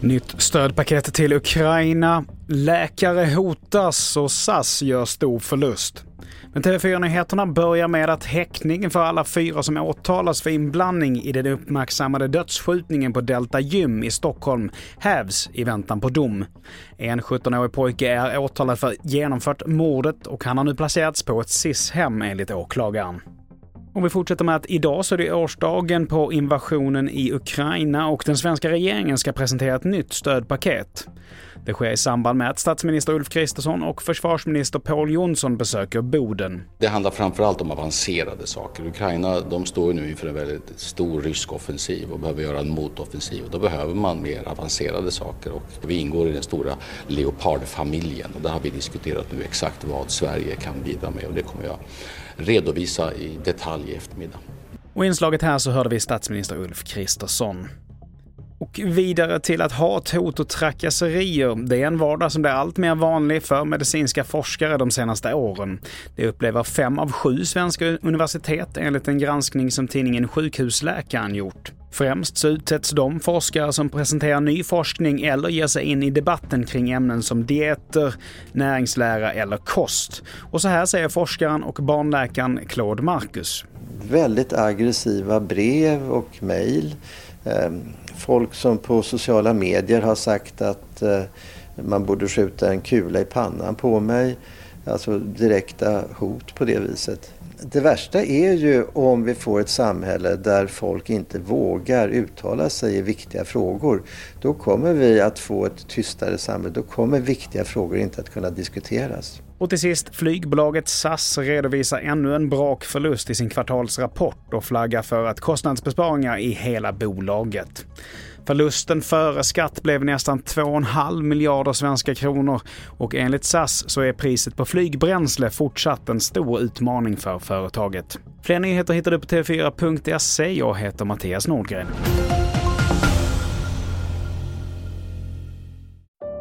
Nytt stödpaket till Ukraina. Läkare hotas och SAS gör stor förlust. Men TV4-nyheterna börjar med att häktningen för alla fyra som åtalas för inblandning i den uppmärksammade dödsskjutningen på Delta Gym i Stockholm hävs i väntan på dom. En 17-årig pojke är åtalad för genomfört mordet och han har nu placerats på ett SIS-hem enligt åklagaren. Om vi fortsätter med att idag så är det årsdagen på invasionen i Ukraina och den svenska regeringen ska presentera ett nytt stödpaket. Det sker i samband med att statsminister Ulf Kristersson och försvarsminister Pål Jonsson besöker Boden. Det handlar framförallt om avancerade saker. Ukraina de står nu inför en väldigt stor rysk offensiv och behöver göra en motoffensiv. Då behöver man mer avancerade saker och vi ingår i den stora Leopard-familjen och där har vi diskuterat nu exakt vad Sverige kan bidra med och det kommer jag redovisa i detalj i eftermiddag. Och i inslaget här så hörde vi statsminister Ulf Kristersson. Och vidare till att hat, hot och trakasserier. Det är en vardag som blir allt mer vanlig för medicinska forskare de senaste åren. Det upplever fem av sju svenska universitet enligt en granskning som tidningen Sjukhusläkaren gjort. Främst så utsätts de forskare som presenterar ny forskning eller ger sig in i debatten kring ämnen som dieter, näringslära eller kost. Och så här säger forskaren och barnläkaren Claude Marcus. Väldigt aggressiva brev och mejl. Ehm, folk som på sociala medier har sagt att eh, man borde skjuta en kula i pannan på mig. Alltså direkta hot på det viset. Det värsta är ju om vi får ett samhälle där folk inte vågar uttala sig i viktiga frågor. Då kommer vi att få ett tystare samhälle. Då kommer viktiga frågor inte att kunna diskuteras. Och till sist, flygbolaget SAS redovisar ännu en brak förlust i sin kvartalsrapport och flaggar för att kostnadsbesparingar i hela bolaget. Förlusten före skatt blev nästan 2,5 miljarder svenska kronor och enligt SAS så är priset på flygbränsle fortsatt en stor utmaning för företaget. Fler nyheter hittar du på tv4.se. Jag heter Mattias Nordgren.